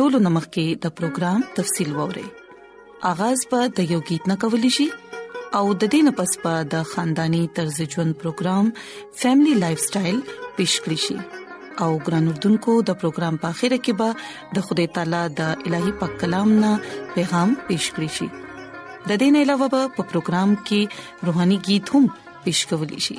ټولو نمک کې د پروګرام تفصيل ووري اغاز په د یو गीत نه کولی شي او د دې نه پس په د خاندانی طرز ژوند پروګرام فیملی لایف سټایل پیښ کړی شي او ګران اردوونکو د پروګرام په اخیره کې به د خدای تعالی د الهي پاک کلام نه پیغام پیښ کړی شي د دې نه علاوه په پروګرام کې روهاني गीत هم پیښ کولی شي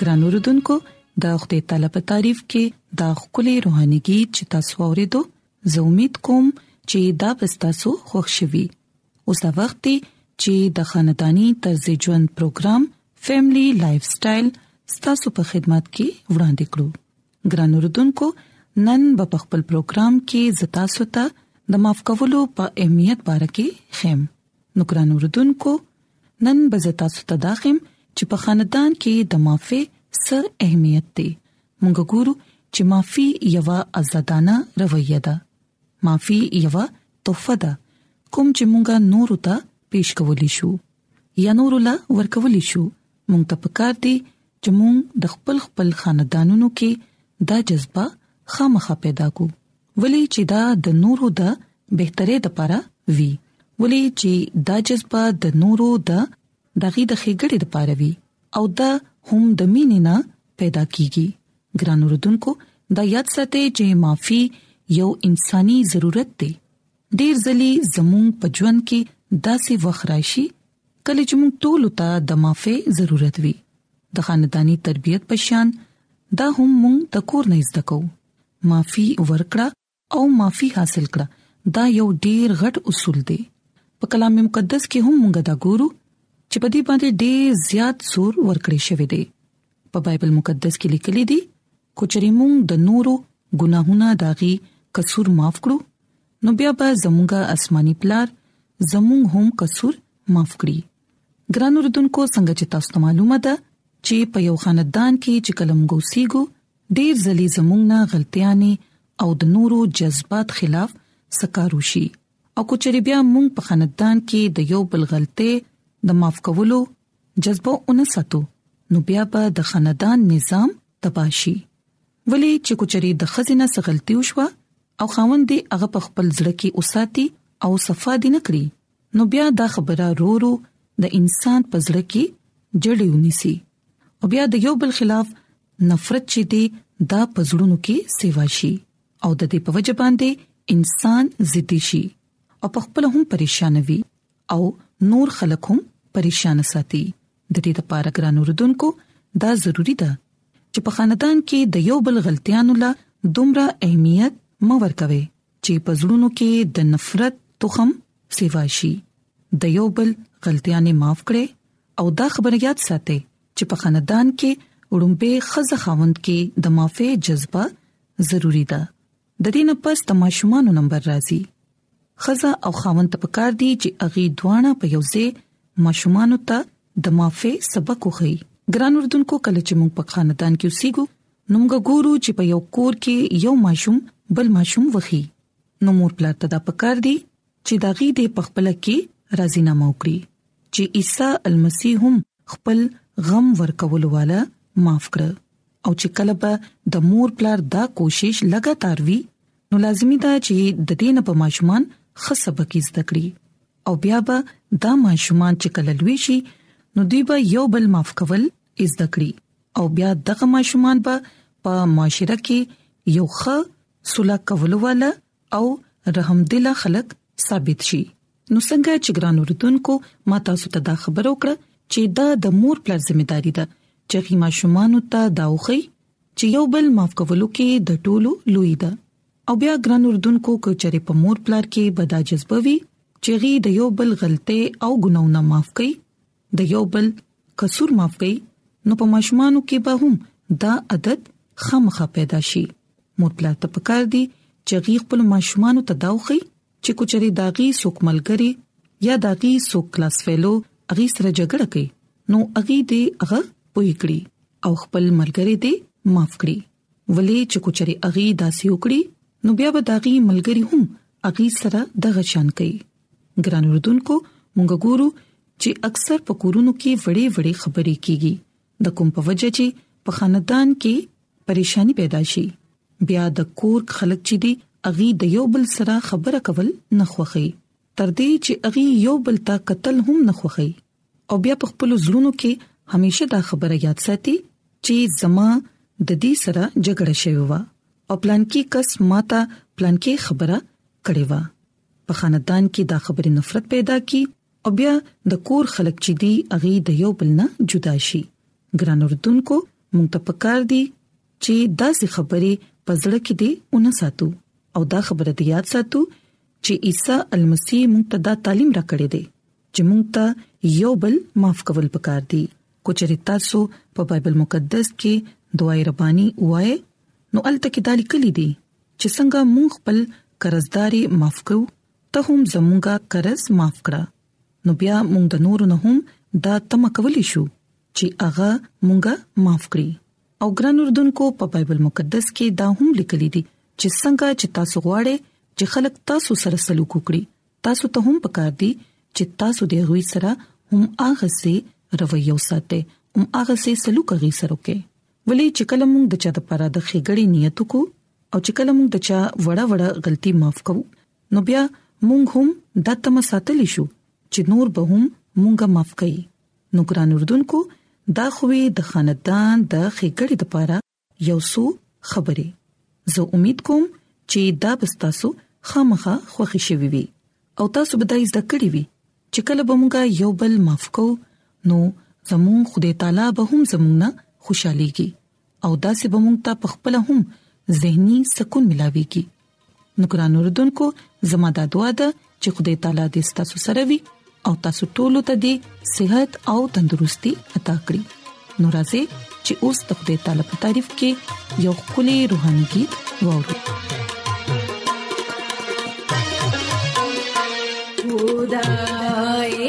ګران اوردونکو د خپل تعالی په تعریف کې دا خولي روحاني गीत چې تاسو ورېدو زه امید کوم چې دا به تاسو خوښ شي اوس دا وخت دی چې د خاندانی طرز ژوند پروګرام فیملی لایف سټایل ستاسو په خدمت کې وړاندې کړو ګران اوردونکو نن په خپل پروګرام کې زتا سوته د معاف کولو په اهمیت باره کې خیم نو ګران اوردونکو نن به زه تاسو ته دا خم چې په خاندان کې د معافي څه اهمیت دی موږ ګورو چې معافي یو ازادانه رویه ده معافي یو تحفه ده کوم چې موږ نور ته پیش کولی شو یا نور لا ورکولی شو موږ ته پکار دی چې موږ د خپل خپل خاندانونو کې دا جذبه خامخا پیدا کو ولی چې دا د نورو د بهتري د پاره وی ولی چې دا جذبه د نورو د دغې د خېګړې د پاره وی او دا هم د مینې نه پیدا کیږي ګران اوردونکو دا یاد ساتئ چې معافي یو انساني ضرورت دی ډیر ځلی زموږ په ژوند کې داسې وخت راشي کله چې موږ ټول ته د معافي ضرورت وي د خاندانی تربيت پشان دا هم موږ د کور نه زده کوو معافي ورکړه او معافي حاصل کړه دا یو ډیر غټ اصول دی په کلام مقدس کې هم موږ دا ګورو چې په دې باندې ډیر زیات زور ورکړی شوی دی په بایبل مقدس کې لیکل دي کوچري موږ د نورو ګناهونه داغي قصور معاف کړو نو بیا به زموږه آسماني پلار زموږ هم قصور معاف کړي ګران اوردونکو څنګه چې تاسو ته معلومه ده چې په یو خاندان کې چې کلم ګوسیګو ډیر ځلې زمونږ نه غلطیانې او د نورو جذبات خلاف سکارو شي او کچري بیا مونږ په خاندان کې د یو بل غلطه د معاف کولو جذبه اون ساتو نو بیا به د خاندان نظام تباشي ولی چې کچري د خزینه سغلطي وشوه او خاوند دې هغه په خپل ځړ کې اوساتي او صفه دي نکړي نو بیا دا خبره رو رو د انسان په زړه کې جړې ونیسي او بیا د یو بل خلاف نفرت چې دی دا پزړونو کې سیوا شي او د دې په وجه باندې انسان زیدي شي او په خپل هم پریشان وي او نور خلک هم پریشان ساتي د دې لپاره ګران اوردونکو دا ضروری ده چې په خاندان کې د یو بل غلطیانو لا دومره اهمیت مور کوي چې په زړونو کې د نفرت تخم سیوا شي د یو بل غلطیانې معاف کړي او دا خبره یاد ساتي چې په خاندان کې وړومبه خزه خاوند کې د معافي جذبه ضروری ده د دې نه پس د ماشومان نمبر راځي خزه او خاوند په کار دي چې اغي دوانه په یوځې ماشومان ته د معافي سبق وخی ګران اردوونکو کله چې موږ په خاندان کې اوسېګو نو موږ ګورو چې په یو کور کې یو ماشوم بل ماشوم وخی نو مور پلار ته دا پکار دی چې دا غي د پخپل کې راضي نه موکړي چې عیسی المسی هم خپل غم ورکول والا معاف کړ او چې کله به د مور پلار دا کوشش لګاتار وي نو لازمی ده چې د دین په ماشومان خصبه کې زده کړي او بیا به دا ماشومان چې کله لوي شي نو دوی به یو بل معاف کول زده کړي او بیا دغه ماشومان به په معاشره کې یو ښه سوله کولو والا او رحم دل خلک ثابت شي نو څنګه چې ګران اردوونکو ما تاسو ته دا خبر او کړه چې دا د مور پلار ځمېداري ده چې غي ماشومان ته دا وخی چې یو بل معاف کولو کې د ټولو لوی ده او بیا ګران اردوونکو کوچري په مور پلار کې بدا جذبوي چې غي د یو بل غلطي او ګناونه معاف کړي د یو بل قصور معاف کړئ نو په ماشومانو کې به هم دا عادت خامخا پیدا شي مطلب ته پکار دي چې غي خپل ماشومانو ته داوخی چې کوچري داغي سوک ملګری یا داغي سوک کلاس فیلو اغي سره جګړه کوي نو اغي دې هغه پوي کړی او خپل ملګری دې معاف کړی ولې چې کوچري اغي داسې وکړي نو بیا به داغي ملګری هم اغي سره د غشان کوي ګران اردوونکو مونږ ګورو چې اکثر په کورونو کې وړې وړې خبرې کیږي د کوم په وجه چې په خاندان کې پریشانی پیدا شي بیا د کور خلک چې دي اغي د یو بل سره خبره کول نه خوخي تر دې چې اغي یو بل ته قتل هم نه خوخي او بیا په خپل زړونو کې همیشه دا خبره یاد ساتي چې زما د دې سره جګړه شوې و او پلان کې کس ماته پلان کې خبره کړې و په خاندان کې دا خبره نفرت پیدا کی او بیا د کور خلک چې دی اغي د یو بل نه جدا شي ګران اردوونکو مونږ ته پکار دي چې دا څه خبره پزړه کې دي اون ساتو او دا خبره دی یاد ساتو چې عیسی المسی مونږ ته دا تعلیم راکړی دی چې موږ ته یو بل معاف کول پکار دي کوچري تاسو په بایبل مقدس کې دعای ربانی وای نو الته کې دالی کلی دي چې څنګه موږ خپل قرضداري معاف کو ته هم زموږه قرض معاف کړه نو بیا موږ د نور نه هم دا تم کولی شو چې هغه مونږه معاف کړي او ګران اردوونکو په بایبل مقدس کې دا هم لیکل دي چې څنګه چې تاسو غواړئ چې خلک تاسو سره سلوک وکړي تاسو ته هم پکار دي چې تاسو د غوي سره هم هغه سي رویه وساتئ هم هغه سي سلوک غي سره وکړئ ولې چې کله موږ د چا د پاره د خېګړې نیت کو او چې کله موږ د چا وړه وړه غلطي معاف کو نو بیا موږ هم د تم ساتل شو چې نور به هم موږ معاف کړي نو ګران اردوونکو دا خوې د خاندان د خېګړې د پاره یو څو خبرې زه امید کوم چې دا بستاسو خامخا خوښی شوي وي او تاسو به دا زده کړی وي چې کله به مونږه یو بل معاف کو نو زمون خدای تعالی به هم زمونږ نه خوشاليږي او دا سه به مونږ ته پخپل هم زهني سکون ملاويږي نو ګران اوردونکو زموږ د دعا د چې خدای تعالی دې ستاسو سره وي او تاسو ټول ته دې صحت او تندرستي عطا کړی نورازې چې اوس د خدای تعالی په تعریف کې یو خولي روحاني गीत وورو خدای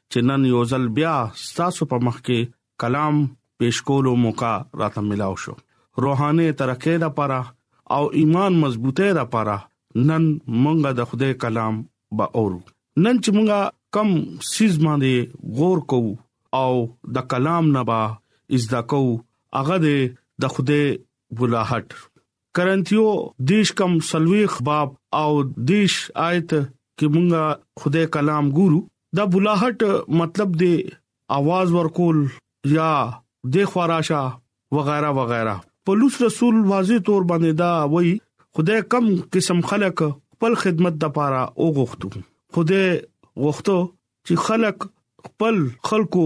چې نن یو ځل بیا ستاسو په مخ کې کلام پیش کولو موقع راته ملاو شو روحاني ترقې د پاره او ایمان مضبوطه د پاره نن مونږه د خدای کلام به اورو نن چې مونږه کم سیز باندې غور کوو او د کلام نه با ازدا کوو هغه د خدای ولاحت کرنتیو دیش کم سلويخ باب او دیش آیت کې مونږه خدای کلام ګورو دا بلاحټ مطلب دی आवाज ورکول یا د خواراشه وغیرہ وغیرہ پولیس رسول واضح تور باندې دا وایي خدای کم قسم خلک خپل خدمت د پاره او غوښتو خدای غوښتو چې خلک خپل خلکو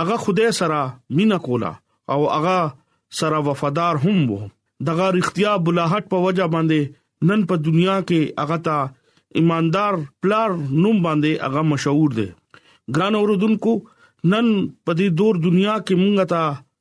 هغه خدای سره مینا کولا او هغه سره وفادار هم وو دغه رښتیا بلاحت په وجه باندې نن په دنیا کې هغه ته ایماندار پلار نوم باندې هغه مشهور دی ګران اوردونکو نن په دې دور دنیا کې مونږ ته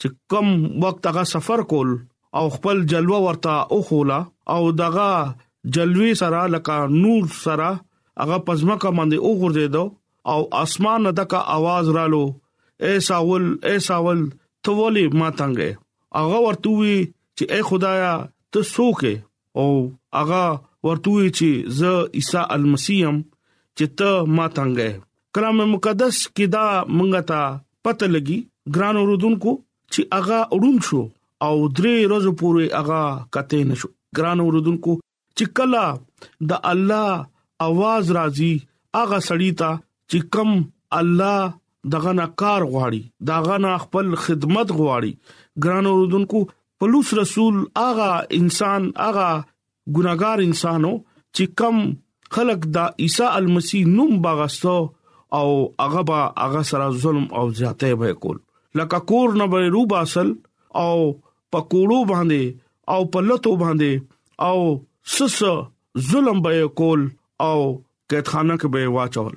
چې کم وخت هغه سفر کول او خپل جلوه ورته او خولا او دغه جلوي سره لکه نور سره هغه پزما کا باندې او غورځیدو او اسمان دغه आवाज رالو اے ساول اے ساول ته ولې ما تنګې هغه ورته وی چې اے خدایا ته سوکه او هغه ورته وی چې زه عیسی المسیح يم چې ته ما تنګه کلام مقدس کې دا مونږه ته پته لګي ګران اوردونکو چې هغه اړون شو او درې ورځې پورې هغه کته نشو ګران اوردونکو چې کلا د الله आवाज راځي هغه سړی ته چې کم الله دغه نه کار غواړي دغه نه خپل خدمت غواړي ګران اوردونکو پلوص رسول اغا انسان اغا ګناګار انسانو چې کم خلق دا عیسی المسی نوم باغستو او هغه با هغه سره ظلم او زیاته به کول لکه کور نه به روب اصل او پکوړو باندې او پلتو باندې او سس ظلم به کول او قیدخانه کې به واچول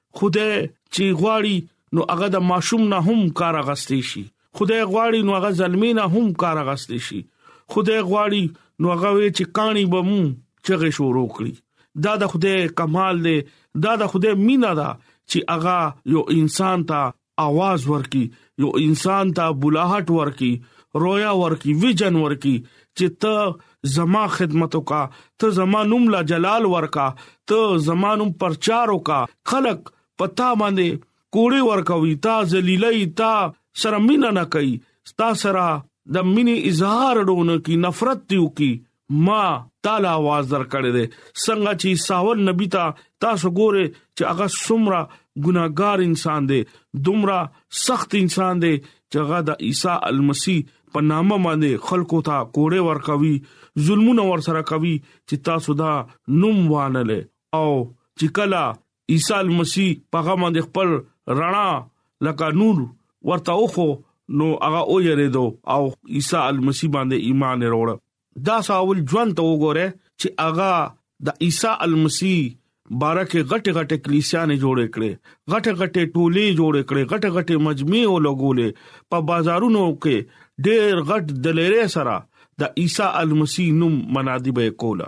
خوده چې غواړي نو هغه د ماشوم نه هم کار غستې شي خوده غواړي نو هغه زلمی نه هم کار غستې شي خوده غواړي نو هغه وی چې کانی به مو چغه شروع کړي دا د خوده کمال دی دا د خوده مینا ده چې هغه یو انسان ته اواز ورکی یو انسان ته بلاحت ورکی رویا ورکی ویژن ورکی چې ته زما خدمت وکا ته زما نوم لا جلال ورکا ته زما نوم پرچار وکا خلق پتا باندې کوړی ورکوي تا ذلیلای تا سره مینا نه کوي ستا سره د مینې اظهار ډونه کی نفرت دیو کی ما تعالی आवाज درکړې ده څنګه چې ساور نبی ته تاسو ګوره چې هغه سمرا ګناګار انسان دی دومره سخت انسان دی چې هغه د عیسی المسی په نامه باندې خلکو ته کوړې ورکوي ظلمونه ور سره کوي چې تاسو دا نوم وانه او چې کلا عیسی المسی په هغه باندې خپل رڼا لکه نور ورته وخو نو هغه او یریدو او عیسی المسی باندې ایمان وروړ دا ساول ژوند ته وګوره چې هغه د عیسی المسی بارکه غټه غټه کلیسیانه جوړ کړي غټه غټه ټولې جوړ کړي غټه غټه مجمع او لګولې په بازارونو کې ډېر غټ دلیرې سره د عیسی المسی نوم منادي به کوله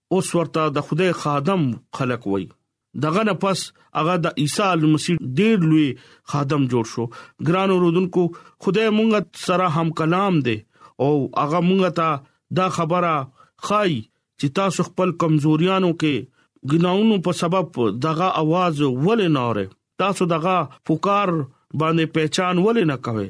اوس ورته د خدای خادم خلق وای دغه نه پس هغه د عیسی المسیح ډیر لوی خادم جوړ شو ګران اوردونکو خدای مونږ سره هم کلام دی او هغه مونږ ته دا خبره خای چې تاسو خپل کمزوریانو کې ګناونو په سبب دغه आवाज ولې نه اورئ تاسو دغه فقار باندې پہچان ولې نه کوي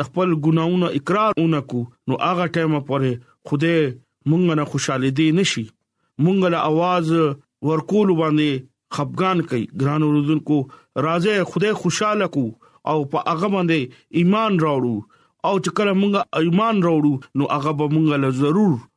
د خپل ګناونو اقرار اونکو نو هغه ټایم پورې خوده مونږ نه خوشاله دي نشي مونږ له आवाज ورکول باندې خفغان کوي ګران اوردونکو راځي خوده خوشاله کو او په هغه باندې ایمان راوړو او چې کله مونږه ایمان راوړو نو هغه به مونږه له ضرور